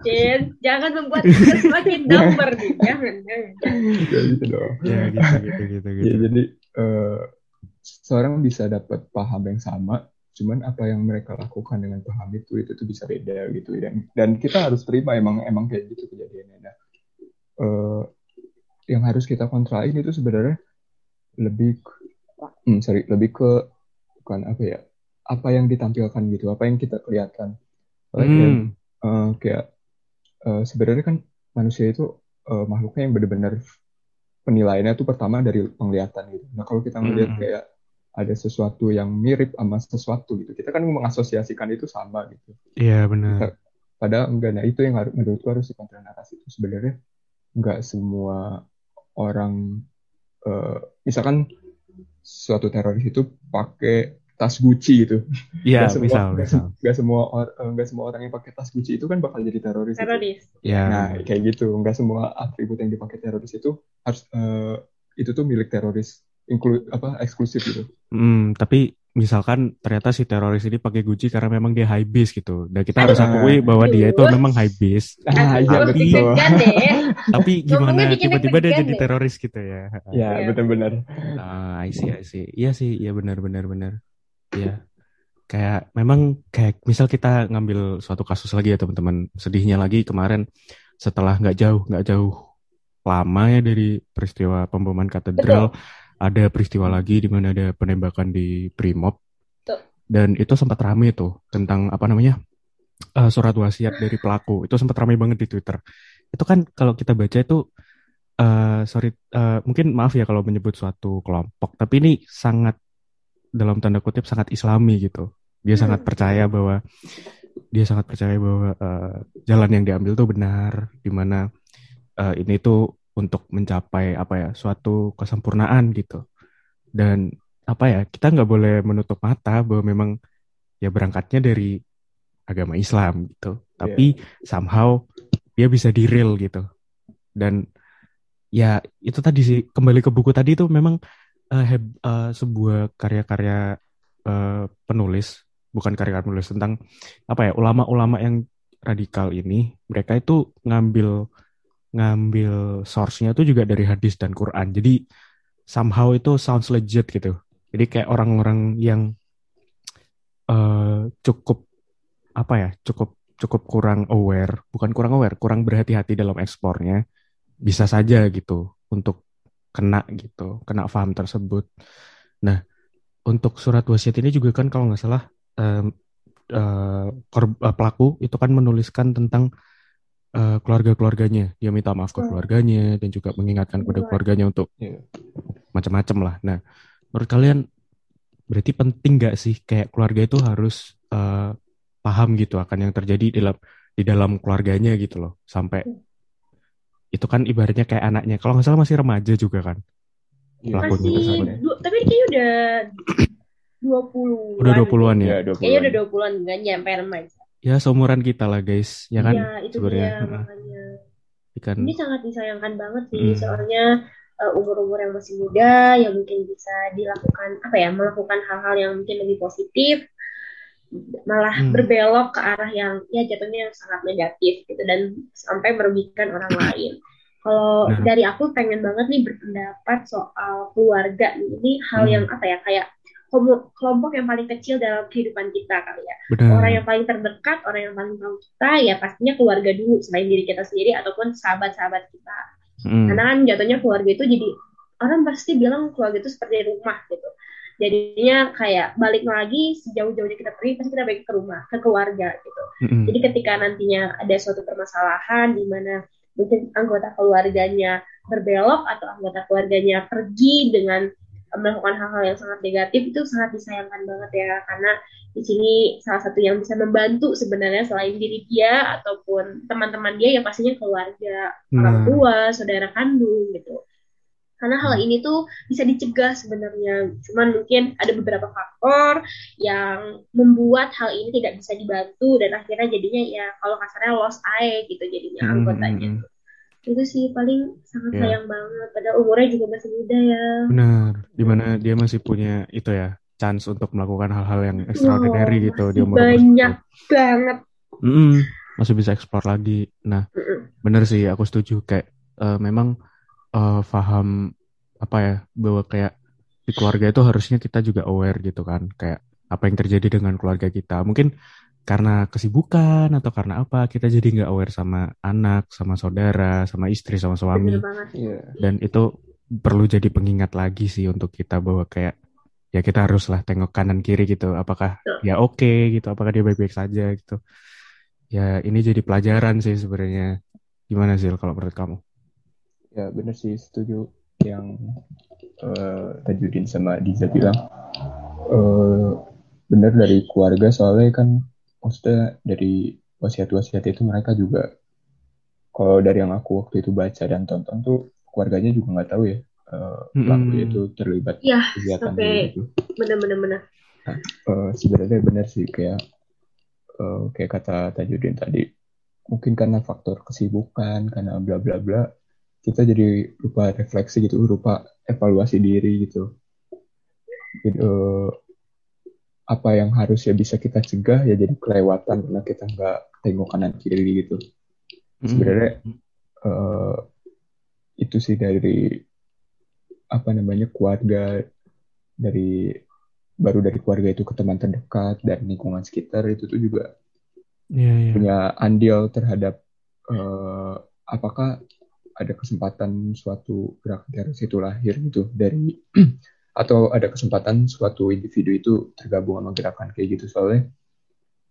Jen, jangan membuat kita semakin dumber nih. Jangan, jangan. Ya, gitu dong. ya gitu gitu gitu Ya, gitu. jadi eh, seorang bisa dapat paham yang sama, cuman apa yang mereka lakukan dengan paham itu itu tuh bisa beda gitu dan dan kita harus terima emang emang kayak gitu kejadiannya. Nah, eh, yang harus kita kontrain itu sebenarnya lebih hmm, sorry lebih ke bukan apa ya apa yang ditampilkan gitu apa yang kita kelihatan Like, Hmm, eh, kayak eh, sebenarnya kan manusia itu eh, makhluknya yang benar-benar penilaiannya tuh pertama dari penglihatan gitu. Nah kalau kita ngelihat Hmm. kayak ada sesuatu yang mirip sama sesuatu gitu, kita kan mengasosiasikan itu sama gitu. iya benar. Padahal enggak. Nah itu yang harus menurutku harus dikontra narasi itu sebenarnya enggak semua orang eh, misalkan suatu teroris itu pakai tas Gucci gitu. Iya, Nggak semua, misal nggak misal. nggak semua or- eh, semua orang yang pakai tas Gucci itu kan bakal jadi teroris. gitu. Teroris. Ya. Nah, kayak gitu. Nggak semua atribut yang dipakai teroris itu harus eh, itu tuh milik teroris inklu apa eksklusif gitu. Hmm, tapi misalkan ternyata si teroris ini pakai Gucci karena memang dia high base gitu. Dan kita harus akui bahwa dia itu memang high base. Ah, iya betul. Tapi gimana tiba-tiba dia jadi teroris gitu ya. Ya, Iya. benar-benar. Ah, I see, I see. Iya sih, iya benar benar benar. Iya. Kayak memang kayak misal kita ngambil suatu kasus lagi ya teman-teman. Sedihnya lagi kemarin setelah nggak jauh nggak jauh lama ya dari peristiwa pemboman katedral ada peristiwa lagi di mana ada penembakan di Betul. dan itu sempat rame tuh tentang apa namanya eh, surat wasiat dari pelaku itu sempat rame banget di Twitter itu kan kalau kita baca itu eh sorry eh, mungkin maaf ya kalau menyebut suatu kelompok tapi ini sangat dalam tanda kutip sangat islami gitu dia sangat Hmm. percaya bahwa dia sangat percaya bahwa eh, jalan yang diambil tuh benar di mana eh, ini tuh untuk mencapai apa ya suatu kesempurnaan gitu. Dan apa ya kita nggak boleh menutup mata bahwa memang ya berangkatnya dari agama Islam gitu. Tapi somehow dia bisa di real gitu. Dan ya itu tadi sih kembali ke buku tadi itu memang eh, heb- eh, sebuah karya-karya eh, penulis bukan karya penulis tentang apa ya ulama-ulama yang radikal ini mereka itu ngambil ngambil source-nya itu juga dari hadis dan Quran. Jadi somehow itu sounds legit gitu. Jadi kayak orang-orang yang eh, cukup apa ya cukup cukup kurang aware bukan kurang aware kurang berhati-hati dalam ekspornya bisa saja gitu untuk kena gitu kena paham tersebut. Nah untuk surat wasiat ini juga kan kalau nggak salah kor- eh, pelaku itu kan menuliskan tentang eh, keluarga-keluarganya dia minta maaf ke Hmm. keluarganya dan juga mengingatkan kepada Betul. keluarganya untuk Iya. macam-macam lah nah menurut kalian berarti penting nggak sih kayak keluarga itu harus eh, paham gitu akan yang terjadi di dalam di dalam keluarganya gitu loh sampai itu kan ibaratnya kayak anaknya kalau nggak salah masih remaja juga kan Iya. Pelakunya Masih, du- tapi kayaknya udah 20 udah 20-an ya Iya, 20 Kayaknya udah 20-an, nggak nyampe remaja. Ya seumuran kita lah guys ya kan Iya, itu sebenarnya. dia makanya. kan Ini sangat disayangkan banget sih, Hmm. soalnya uh, umur-umur yang masih muda, yang mungkin bisa dilakukan, apa ya, melakukan hal-hal yang mungkin lebih positif, malah Hmm. berbelok ke arah yang, ya jatuhnya yang sangat negatif gitu, dan sampai merugikan orang lain. Kalau Nah. dari aku pengen banget nih berpendapat soal keluarga nih. Ini hal Hmm. yang apa ya, kayak kelompok yang paling kecil dalam kehidupan kita kali ya benar orang yang paling terdekat, orang yang paling tahu kita, ya pastinya keluarga dulu selain diri kita sendiri ataupun sahabat-sahabat kita. Mm. Karena kan jatuhnya keluarga itu jadi orang pasti bilang keluarga itu seperti rumah gitu. Jadinya kayak balik lagi sejauh-jauhnya kita pergi pasti kita balik ke rumah, ke keluarga gitu. Mm-mm. Jadi ketika nantinya ada suatu permasalahan di mana mungkin anggota keluarganya berbelok atau anggota keluarganya pergi dengan melakukan hal-hal yang sangat negatif itu sangat disayangkan banget ya karena di sini salah satu yang bisa membantu sebenarnya selain diri dia ataupun teman-teman dia ya pastinya keluarga orang Nah, tua saudara kandung gitu karena hal Hmm. ini tuh bisa dicegah sebenarnya cuman mungkin ada beberapa faktor yang membuat hal ini tidak bisa dibantu dan akhirnya jadinya ya kalau kasarnya lost eye gitu jadinya Mm, anggotanya mm, mm. tuh. Itu sih paling sangat Ya. sayang banget padahal umurnya juga masih muda ya Benar, di mana dia masih punya itu ya chance untuk melakukan hal-hal yang extraordinary Wow, gitu di masih umur banyak banget Mm-mm, masih bisa explore lagi. Nah, Mm-mm. bener sih aku setuju kayak eh, memang eh, paham apa ya bahwa kayak di keluarga itu harusnya kita juga aware gitu kan kayak apa yang terjadi dengan keluarga kita. Mungkin karena kesibukan atau karena apa kita jadi nggak aware sama anak, sama saudara, sama istri, sama suami. Iya. dan itu perlu jadi pengingat lagi sih untuk kita bahwa kayak ya kita haruslah tengok kanan kiri gitu apakah dia oke gitu apakah dia baik-baik saja gitu ya ini jadi pelajaran sih sebenarnya gimana sih kalau menurut kamu Ya bener sih setuju yang eh Tajudin sama Diza bilang. Eh bener dari keluarga soalnya kan maksudnya dari wasiat-wasiat itu mereka juga kalau dari yang aku waktu itu baca dan tonton tuh keluarganya juga nggak tahu ya eh, pelaku Mm-mm. itu terlibat ya kegiatan sampai gitu. bener bener bener Eh, sebenarnya benar sih kayak eh, kayak kata Tajudin tadi mungkin karena faktor kesibukan karena bla bla bla kita jadi lupa refleksi gitu lupa evaluasi diri gitu Jadi, eh, apa yang harusnya bisa kita cegah ya jadi kelewatan karena kita nggak tengok kanan kiri gitu sebenarnya eh, itu sih dari apa namanya keluarga dari baru dari keluarga itu ke teman terdekat dan lingkungan sekitar itu tuh juga Iya, iya. punya andil terhadap eh, apakah ada kesempatan suatu gerakan teroris itu lahir gitu dari atau ada kesempatan suatu individu itu tergabung sama gerakan kayak gitu? Soalnya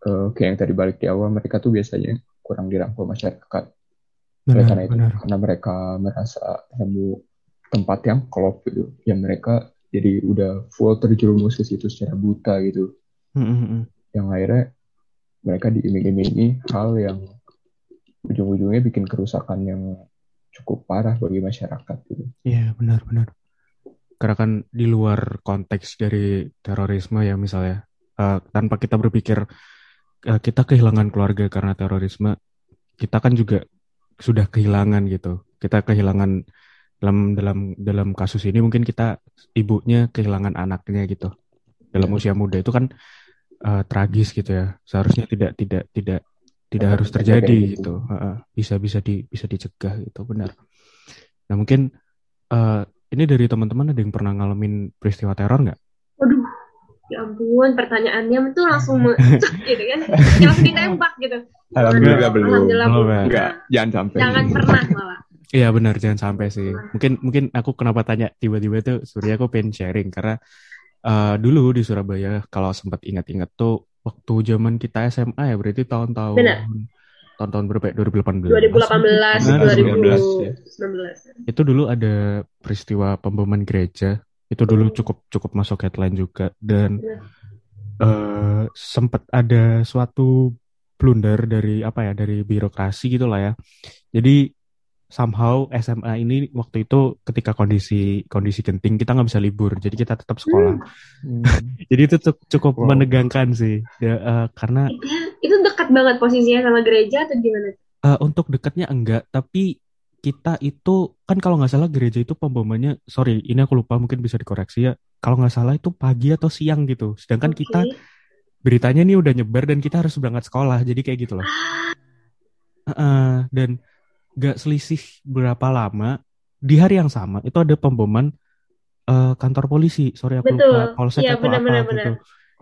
eh, kayak yang tadi balik di awal mereka tuh biasanya kurang dirangkul masyarakat. Oleh benar karena itu benar. karena mereka merasa nemu tempat yang klop gitu. Yang mereka jadi udah full terjerumus ke situ secara buta gitu. Mm-mm. yang akhirnya mereka diiming-imingi hal yang ujung-ujungnya bikin kerusakan yang cukup parah bagi masyarakat gitu. Iya benar benar karena kan di luar konteks dari terorisme ya misalnya eh, tanpa kita berpikir eh, kita kehilangan keluarga karena terorisme kita kan juga sudah kehilangan gitu kita kehilangan dalam dalam dalam kasus ini mungkin kita ibunya kehilangan anaknya gitu dalam Ya. usia muda itu kan eh, tragis gitu ya seharusnya tidak tidak tidak tidak harus terjadi gitu. gitu Heeh. bisa bisa di bisa dicegah gitu benar nah mungkin eh, ini dari teman-teman ada yang pernah ngalamin peristiwa teror nggak waduh ya ampun pertanyaannya tuh langsung me- gitu kan Kayak langsung ditembak gitu Alhamdulillah belum. Alhamdulillah Belum, belum. ya? Enggak, jangan sampai. jangan pernah malah Iya benar jangan sampai sih. Mungkin mungkin aku kenapa tanya tiba-tiba tuh sebenarnya aku pengen sharing karena eh, dulu di Surabaya kalau sempat ingat-ingat tuh waktu zaman kita SMA ya berarti tahun-tahun Benar. Tahun-tahun berapa ya? 2018. 2018 Benar, 2019 ya. Itu dulu ada peristiwa pemboman gereja. Itu dulu Hmm. cukup cukup masuk headline juga dan Benar. eh sempat ada suatu blunder dari apa ya dari birokrasi gitu lah ya. Jadi somehow SMA ini waktu itu ketika kondisi kondisi genting kita nggak bisa libur jadi kita tetap sekolah Hmm. jadi itu cu- cukup Wow. menegangkan sih Ya, eh, karena itu, itu dekat banget posisinya sama gereja atau gimana? Eh, untuk dekatnya enggak tapi kita itu kan kalau nggak salah gereja itu pembomannya sorry ini aku lupa mungkin bisa dikoreksi ya. Kalau nggak salah itu pagi atau siang gitu. Sedangkan Oke. kita beritanya nih udah nyebar dan kita harus berangkat sekolah jadi kayak gitu loh. Heeh, dan gak selisih berapa lama di hari yang sama itu ada pemboman eh, kantor polisi. Sorry aku Betul. lupa polsek Iya, atau benar, apa benar, gitu.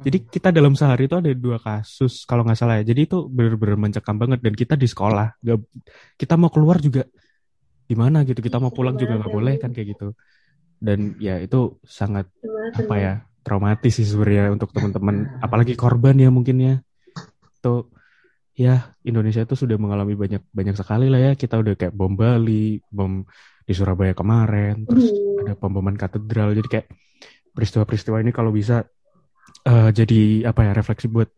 Jadi kita dalam sehari itu ada dua kasus kalau nggak salah ya. Jadi itu benar-benar mencekam banget dan kita di sekolah. Nggak kita mau keluar juga gimana gitu? Kita mau pulang juga nggak boleh kan kayak gitu. Dan ya itu sangat apa ya traumatis sih sebenarnya untuk teman-teman. Apalagi korban ya mungkin ya. Itu ya Indonesia itu sudah mengalami banyak banyak sekali lah ya. Kita udah kayak bom Bali bom di Surabaya kemarin terus Aduh. ada pemboman katedral. Jadi kayak peristiwa-peristiwa ini kalau bisa eh, jadi apa ya refleksi buat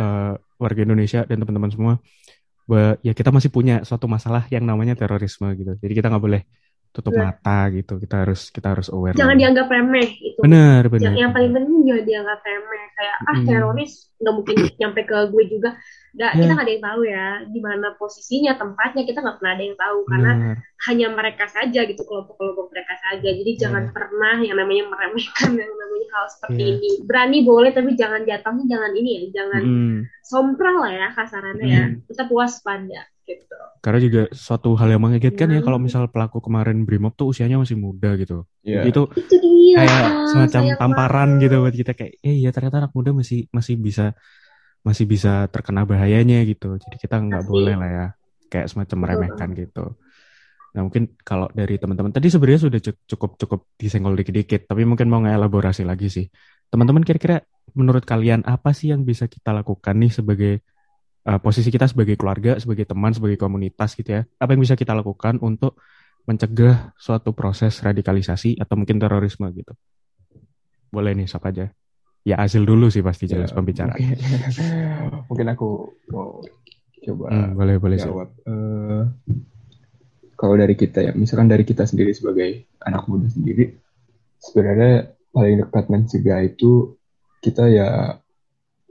eh, warga Indonesia dan teman-teman semua bahwa ya kita masih punya suatu masalah yang namanya terorisme gitu. Jadi kita nggak boleh tutup Benar. mata gitu. Kita harus kita harus aware. jangan dianggap remeh itu Benar, benar. yang, yang paling penting jangan dianggap remeh kayak ah teroris nggak mungkin nyampe ke gue juga nggak Ya. kita nggak ada yang tahu ya di mana posisinya tempatnya kita nggak pernah ada yang tahu karena Benar. hanya mereka saja gitu kelompok-kelompok mereka saja jadi jangan Iya. pernah yang namanya meremehkan yang namanya hal seperti Iya. ini berani boleh tapi jangan jatuhnya jangan ini ya jangan Mm. sompral lah ya kasarannya ya Mm. kita waspada gitu Karena juga suatu hal yang mengagetkan ya Hmm. kalau misal pelaku kemarin Brimob tuh usianya masih muda gitu. Iya. Itu itu dia kayak semacam sayang tamparan banget. gitu buat kita kayak eh ya ternyata anak muda masih masih bisa masih bisa terkena bahayanya gitu. Jadi kita nggak boleh lah ya kayak semacam Betul meremehkan gitu. Nah mungkin kalau dari teman-teman tadi sebenarnya sudah cu- cukup cukup disenggol dikit-dikit, tapi mungkin mau ngelaborasi lagi sih. Teman-teman kira-kira menurut kalian apa sih yang bisa kita lakukan nih sebagai uh, posisi kita sebagai keluarga, sebagai teman, sebagai komunitas gitu ya? Apa yang bisa kita lakukan untuk mencegah suatu proses radikalisasi atau mungkin terorisme gitu? Boleh nih, siapa aja? Ya Azil dulu sih pasti jelas Ya, pembicara. Mungkin, mungkin aku mau coba Hmm, boleh boleh sih. jawab. Eh, kalau dari kita ya, misalkan dari kita sendiri sebagai anak muda sendiri, sebenarnya paling dekat mencegah itu kita ya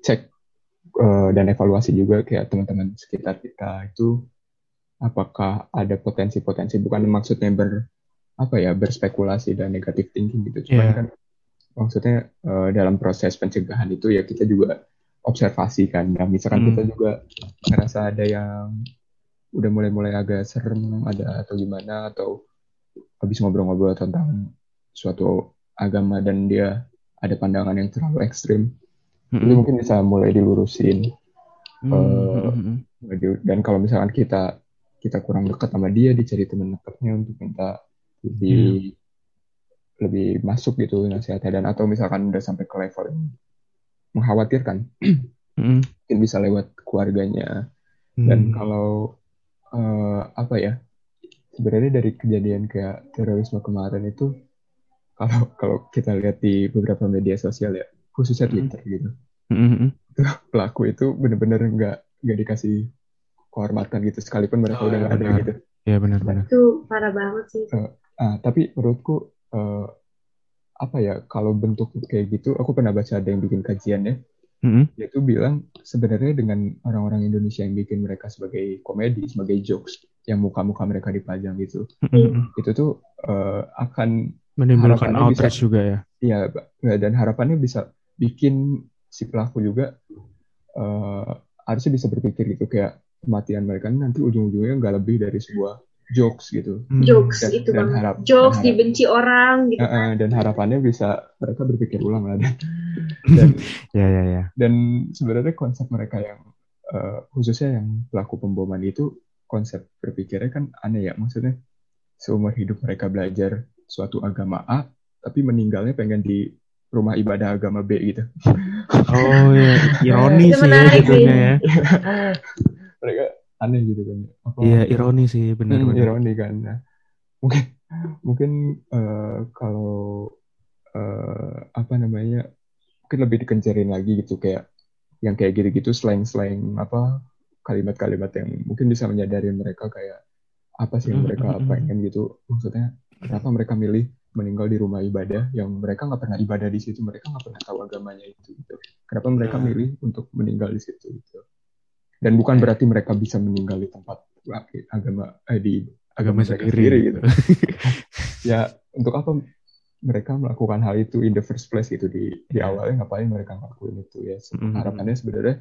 cek eh, dan evaluasi juga kayak teman-teman sekitar kita itu apakah ada potensi-potensi bukan maksudnya ber apa ya berspekulasi dan negatif thinking gitu cuman Iya. kan maksudnya eh, dalam proses pencegahan itu ya kita juga observasi kan nah misalkan Hmm. kita juga ngerasa ada yang udah mulai-mulai agak serem ada atau gimana atau habis ngobrol-ngobrol tentang suatu agama dan dia ada pandangan yang terlalu ekstrim itu Mm-mm. mungkin bisa mulai dilurusin Hmm, eh, mm-mm. dan kalau misalkan kita kita kurang dekat sama dia dicari teman dekatnya untuk minta lebih lebih masuk gitu nasihatnya dan atau misalkan udah sampai ke level yang mengkhawatirkan Mm-mm. mungkin bisa lewat keluarganya dan Hmm. kalau eh, apa ya sebenarnya dari kejadian kayak terorisme kemarin itu kalau kalau kita lihat di beberapa media sosial ya khususnya Mm. Twitter gitu Mm-mm. pelaku itu bener-bener nggak nggak dikasih kehormatan gitu sekalipun mereka Oh, udah iya, nggak ada benar. gitu Ya benar-benar. itu parah banget sih ah tapi menurutku eh, apa ya kalau bentuk kayak gitu aku pernah baca ada yang bikin kajiannya Mm-mm. dia tuh bilang sebenarnya dengan orang-orang Indonesia yang bikin mereka sebagai komedi sebagai jokes yang muka-muka mereka dipajang gitu Mm-mm. itu tuh eh, akan Menimbulkan bisa- outrage juga ya. ya dan harapannya bisa bikin si pelaku juga eh, harusnya bisa berpikir gitu kayak kematian mereka nanti ujung-ujungnya nggak lebih dari sebuah jokes gitu. Hmm. jokes Dan- itu dan bang harap- jokes dan harap- dibenci orang gitu Eh, eh, dan harapannya bisa mereka berpikir ulang lah. Dan dan, Ya ya ya. dan sebenarnya konsep mereka yang eh, khususnya yang pelaku pemboman itu konsep berpikirnya kan aneh ya. Maksudnya seumur hidup mereka belajar suatu agama A tapi meninggalnya pengen di rumah ibadah agama B gitu Oh ya, ironi Itu sih ya sih. ya. mereka aneh gitu kan Apa- Iya, ironi sih Hmm, benar-benar. ironi kan Nah, mungkin mungkin eh, kalau eh, apa namanya mungkin lebih dikencerin lagi gitu kayak yang kayak gitu-gitu slang-slang apa kalimat-kalimat yang mungkin bisa menyadari mereka kayak apa sih yang Mm, mereka mm, mm. pengen gitu maksudnya kenapa mereka milih meninggal di rumah ibadah yang mereka nggak pernah ibadah di situ mereka nggak pernah tahu agamanya itu gitu kenapa mereka Hmm. milih untuk meninggal di situ gitu dan bukan berarti mereka bisa meninggal di tempat agama eh, di Agama mereka sendiri. gitu ya untuk apa mereka melakukan hal itu in the first place gitu di di Ya. awalnya ngapain mereka ngelakuin itu ya Mm-mm. harapannya sebenarnya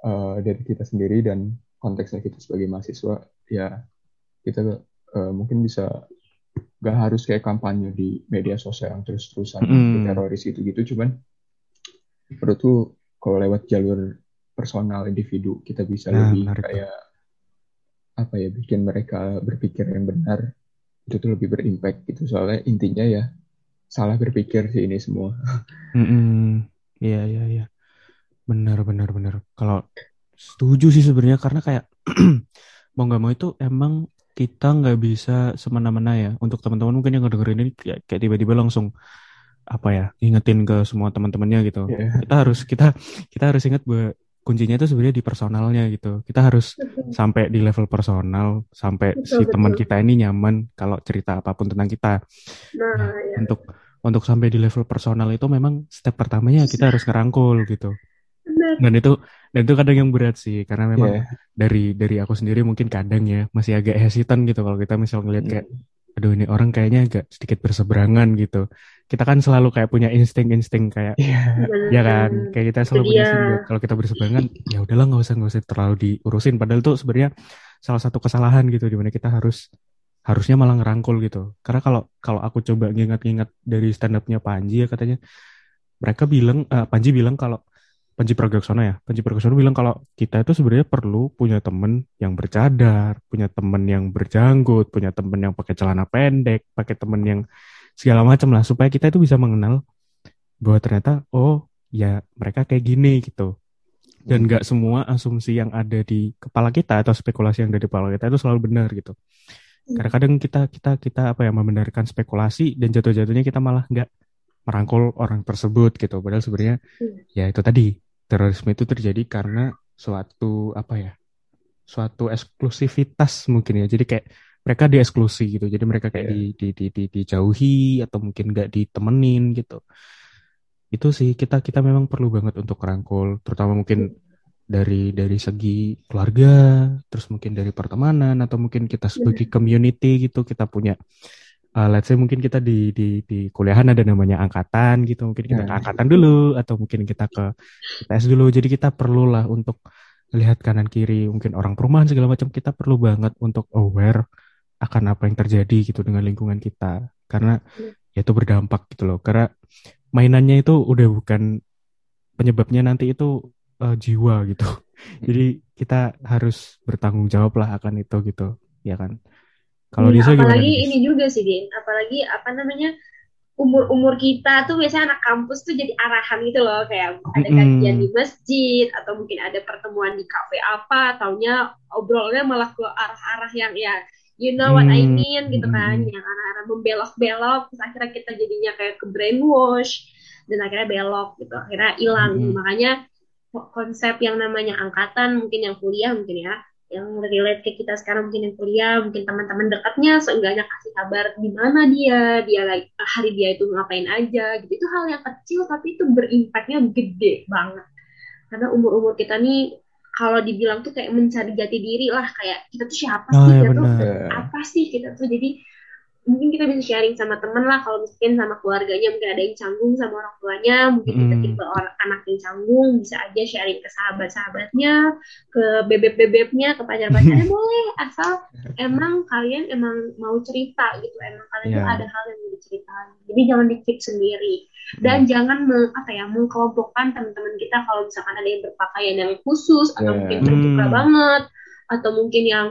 eh, dari kita sendiri dan konteksnya kita sebagai mahasiswa ya kita eh, mungkin bisa gak harus kayak kampanye di media sosial yang terus-terusan Mm. teroris gitu-gitu cuman menurutku kalau lewat jalur personal individu kita bisa Nah, lebih menarik kayak apa ya bikin mereka berpikir yang benar itu tuh lebih berimpact gitu soalnya intinya ya salah berpikir sih ini semua Mm-mm. Iya iya iya. Benar benar benar. Kalau setuju sih sebenarnya karena kayak mau nggak mau itu emang kita nggak bisa semena-mena ya. Untuk teman-teman mungkin yang ngedengerin ini kayak, kayak tiba-tiba langsung apa ya ingetin ke semua teman-temannya gitu. ya Kita harus kita kita harus ingat bahwa kuncinya itu sebenarnya di personalnya gitu. Kita harus sampai di level personal, sampai betul, si teman kita ini nyaman kalau cerita apa pun tentang kita. Nah, nah ya. untuk untuk sampai di level personal itu memang step pertamanya kita harus ngerangkul gitu. Benar. Dan itu dan itu kadang yang berat sih karena memang yeah. dari dari aku sendiri mungkin kadang ya masih agak hesitan gitu kalau kita misal ngeliat kayak aduh ini orang kayaknya agak sedikit berseberangan gitu kita kan selalu kayak punya insting-insting kayak yeah. ya kan kayak kita selalu punya insting kalau kita berseberangan ya udahlah nggak usah nggak usah terlalu diurusin padahal itu sebenarnya salah satu kesalahan gitu di mana kita harus harusnya malah ngerangkul gitu karena kalau kalau aku coba ngingat-ngingat dari stand upnya Panji ya katanya mereka bilang uh, Panji bilang kalau Panji Pragiwaksono ya. Panji Pragiwaksono bilang kalau kita itu sebenarnya perlu punya temen yang bercadar punya temen yang berjanggut punya temen yang pakai celana pendek pakai temen yang segala macam lah supaya kita itu bisa mengenal bahwa ternyata oh ya mereka kayak gini gitu. Dan nggak semua asumsi yang ada di kepala kita atau spekulasi yang ada di kepala kita itu selalu benar gitu. Hmm. karena kadang kita kita kita apa ya membenarkan spekulasi dan jatuh-jatuhnya kita malah nggak merangkul orang tersebut gitu. Padahal sebenarnya hmm. ya itu tadi terorisme itu terjadi karena suatu apa ya suatu eksklusivitas mungkin ya. Jadi kayak mereka dieksklusi gitu. Jadi mereka kayak yeah. di, di, di, di dijauhi atau mungkin nggak ditemenin gitu. Itu sih kita kita memang perlu banget untuk rangkul. Terutama mungkin dari dari segi keluarga terus mungkin dari pertemanan atau mungkin kita sebagai community gitu kita punya uh, let's say mungkin kita di di di kuliahan ada namanya angkatan gitu mungkin kita ke iya. angkatan dulu atau mungkin kita ke tes dulu. Jadi kita perlulah untuk lihat kanan kiri mungkin orang perumahan segala macam kita perlu banget untuk aware akan apa yang terjadi gitu dengan lingkungan kita. Karena ya itu berdampak gitu loh. Karena mainannya itu udah bukan penyebabnya nanti itu uh, jiwa gitu. Jadi kita harus bertanggung jawab lah akan itu gitu ya kan kalau Disa apalagi gimana? ini juga sih Din. Apalagi apa namanya umur-umur kita tuh biasanya anak kampus tuh jadi arahan gitu loh. Kayak ada kajian di masjid atau mungkin ada pertemuan di kafe apa taunya obrolnya malah ke arah-arah yang ya you know what. I mean gitu kan. Yang arah-arah membelok-belok terus akhirnya kita jadinya kayak ke brainwash dan akhirnya belok gitu. Akhirnya hilang. Makanya konsep yang namanya angkatan mungkin yang kuliah mungkin ya yang relate ke kita sekarang mungkin yang kuliah mungkin teman-teman dekatnya seenggaknya kasih kabar di mana dia dia lagi hari dia itu ngapain aja gitu. Itu hal yang kecil tapi itu berimpaknya gede banget. Karena umur-umur kita nih kalau dibilang tuh kayak mencari jati diri lah kayak kita tuh siapa oh, sih oh, kita tuh apa sih kita tuh. Jadi mungkin kita bisa sharing sama temen lah kalau mungkin sama keluarganya mungkin ada yang canggung sama orang tuanya mungkin kita tipe orang anak yang canggung bisa aja sharing ke sahabat-sahabatnya ke bebek-bebeknya ke pacar-pacarnya boleh asal emang kalian emang mau cerita gitu emang kalian yeah. tuh ada hal yang mau diceritain jadi jangan dikit sendiri dan hmm. jangan meng, apa ya mengkelompokkan teman-teman kita kalau misalkan ada yang berpakaian yang khusus atau yeah. mungkin terbuka hmm. banget atau mungkin yang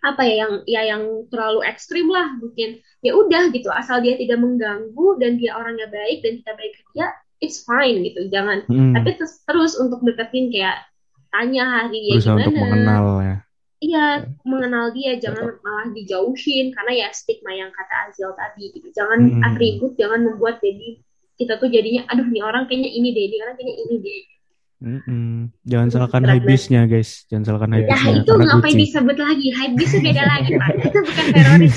apa ya yang ya yang terlalu ekstrim lah mungkin ya udah gitu asal dia tidak mengganggu dan dia orangnya baik dan kita baik ke dia it's fine gitu jangan hmm. tapi terus terus untuk deketin kayak tanya hari dia Berusaha gimana untuk mengenal ya iya mengenal dia jangan Betul. malah dijauhin karena ya stigma yang kata Azil tadi gitu jangan hmm. atribut jangan membuat jadi kita tuh jadinya aduh nih orang kayaknya ini deh ini orang kayaknya ini deh Mm -mm. Jangan salahkan habisnya guys. Jangan salahkan habisnya. Ya itu ngapain disebut lagi? Habis beda lagi pak. Itu bukan teroris.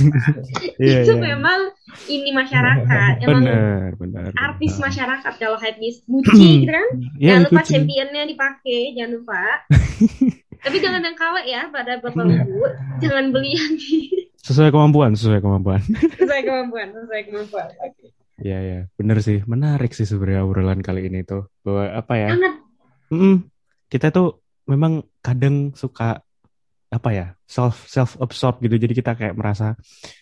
yeah, itu yeah. memang ini masyarakat. Emang benar, benar. Artis benar. masyarakat kalau habis Gucci gitu kan. Yeah, jangan lupa championnya dipakai. Jangan lupa. Tapi jangan yang KW ya pada bapak ibu. jangan beli yang sesuai kemampuan, sesuai kemampuan. sesuai kemampuan, sesuai kemampuan. Oke. Iya ya, benar sih, menarik sih sebenarnya obrolan kali ini tuh bahwa apa ya? Sangat mm, kita tuh memang kadang suka apa ya self self absorb gitu. Jadi kita kayak merasa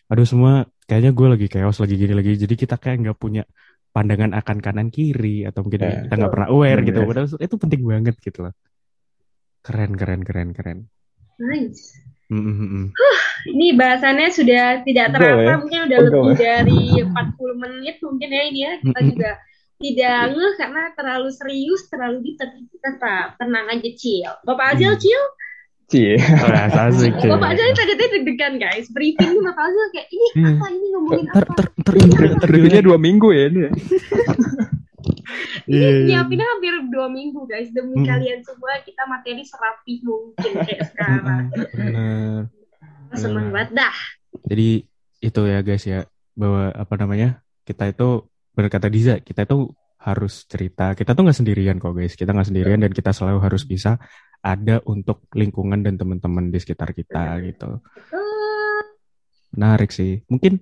aduh semua kayaknya gue lagi chaos lagi gini lagi jadi kita kayak nggak punya pandangan akan kanan kiri atau mungkin yeah, kita nggak pernah aware gitu. yeah. padahal itu penting banget gitu loh. Keren keren keren keren. Nice. Mm -hmm. huh, ini bahasannya sudah tidak terasa. ya? mungkin udah lebih ya? dari 40 menit mungkin ya ini ya. Kita juga tidak ngeh karena terlalu serius, terlalu deep, kita tetap tenang aja chill. Bapak Azil hmm. chill? Bapak Azil tadi tadi deg-degan guys. Briefing Bapak Azil kayak ini hmm. apa ini ngomongin apa? Ter, ter, ter, ter, ter, dua minggu ya ini. Ya? Ini Iya, iya. nyiapinnya hampir dua minggu guys demi Mm. kalian semua kita materi serapih mungkin kayak sekarang. Bener. Seneng banget dah. Jadi itu ya guys ya bahwa apa namanya kita itu berkata Diza kita itu harus cerita. Kita tuh nggak sendirian kok guys. Kita nggak sendirian dan kita selalu harus bisa ada untuk lingkungan dan teman-teman di sekitar kita gitu. Menarik sih. Mungkin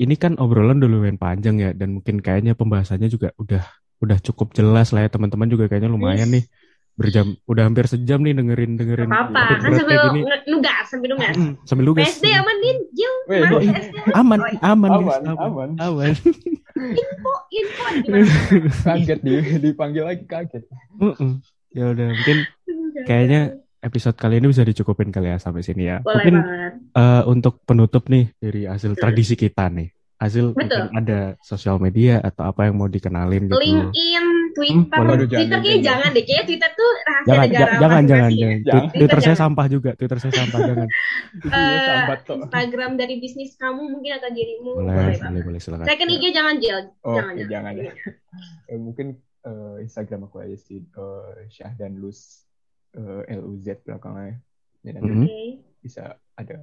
ini kan obrolan dulu yang panjang ya dan mungkin kayaknya pembahasannya juga udah udah cukup jelas lah ya. Teman-teman juga kayaknya lumayan nih. Berjam udah hampir sejam nih dengerin dengerin apa-apa. topik kan sambil gini. nugas sambil nugas. Sambil lugas PSD aman Jil. PSD aman. Aman guys, Aman, aman. aman info, info di mana? Kaget di, dipanggil lagi kaget. Mm-mm. Ya udah mungkin kayaknya episode kali ini bisa dicukupin kali ya sampai sini ya. boleh mungkin banget. eh, untuk penutup nih dari hasil tradisi kita nih. Hasil Betul. mungkin ada sosial media atau apa yang mau dikenalin gitu. LinkedIn, Twitter, Hmm, Twitter jangan, kayaknya jangan. jangan deh, kayaknya Twitter tuh rahasia Jangan, negara ja- jangan, jangan, jangan. Jangan. Twi- Twitter saya jangan. sampah juga. Twitter saya sampah jangan. Tuh. Instagram dari bisnis kamu mungkin atau dirimu Boleh, boleh boleh, boleh silakan. Second IG jangan Jil, Oh, jangan, oke, jangan ya. Eh, mungkin eh, Instagram aku aja sih eh, Syah dan Luz eh, L U Z belakangnya. Ya, nanti Mhm. Oke. bisa ada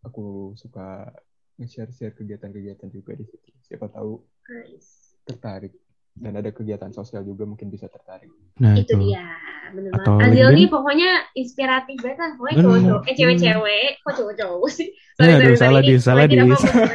aku suka nge-share-share kegiatan-kegiatan juga di situ. Siapa tahu Nice. tertarik dan ada kegiatan sosial juga mungkin bisa tertarik. Nah, Itu itu. dia, bener Atau banget. Azil LinkedIn? nih pokoknya inspiratif banget lah. Pokoknya cowok-cowok, eh cewek-cewek, kok cowok-cowok sih? Ya, aduh, salah Ini dis, salah tidak dis. fokus.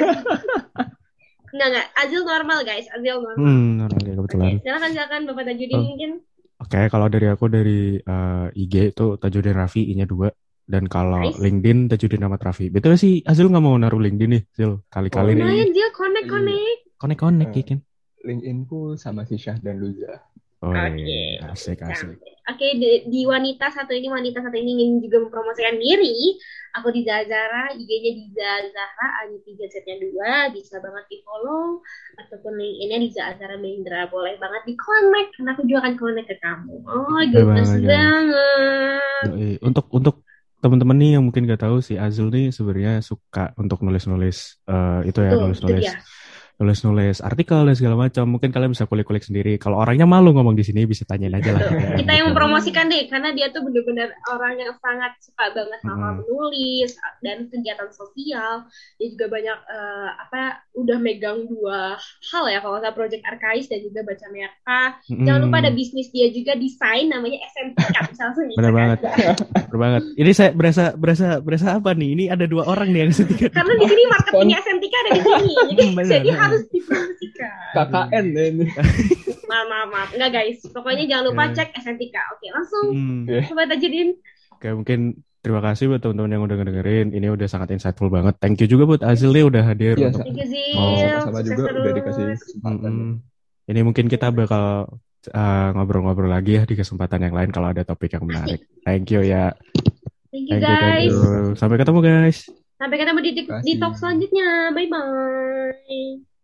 Enggak, enggak. Azil normal guys, Azil normal. Hmm, normal ya, kebetulan. Oke, silakan silakan Bapak Tajudin Oh. mungkin. Oke, kalau dari aku dari eh, IG itu Tajudin Raffi, I-nya dua. Dan kalau Nice. LinkedIn Tajudin Ahmad Raffi. Betul sih, Azil nggak mau naruh LinkedIn nih, Zil. Kali-kali Oh, nih. Lumayan Zil, connect connect. Konek-konek, Eh. ya kan? LinkedIn-ku sama si Syah dan Luza. Oh, Oke. iya. asik, asik. Oke, di, di wanita satu ini, wanita satu ini ingin juga mempromosikan diri. Aku di Zazara, IG-nya di Zazara, Ani 3 setnya 2, bisa banget di follow. Ataupun link-nya di Zazara Mendra, boleh banget di connect, karena aku juga akan connect ke kamu. Oh, gemes banget, banget. Untuk untuk teman-teman nih yang mungkin gak tahu si Azul nih sebenarnya suka untuk nulis-nulis eh, itu ya itu nulis-nulis dia. Nulis-nulis artikel dan segala macam. Mungkin kalian bisa kulik-kulik sendiri. Kalau orangnya malu ngomong di sini bisa tanyain aja lah. Kita yang gitu. mempromosikan deh karena dia tuh bener-bener orang yang sangat suka banget hal-hal Mm. menulis dan kegiatan sosial dia juga banyak eh, apa udah megang dua hal ya kalau nggak project arkais dan juga baca merka Mm-mm. jangan lupa ada bisnis dia juga desain namanya bisa langsung kan? banget. Bener banget. Ini saya berasa berasa berasa apa nih? Ini ada dua orang nih yang ketiga. karena di sini marketingnya SMTK ada di sini jadi, Bener. jadi harus dipromosikan KKN ini. maaf maaf maaf nggak guys pokoknya jangan lupa Oke. cek SMTK oke langsung Hmm. Coba tajudin Oke, mungkin terima kasih buat teman-teman yang udah ngedengerin. Ini udah sangat insightful banget. Thank you juga buat Azil nih udah hadir Iya, untuk thank you Zil Oh, Sukses juga udah terus. dikasih kesempatan. Mm-mm. Ini mungkin kita bakal uh, ngobrol-ngobrol lagi ya di kesempatan yang lain kalau ada topik yang menarik. Thank you ya. thank you Thank you, thank guys you. Sampai ketemu guys. Sampai ketemu di, di, di talk selanjutnya. Bye bye.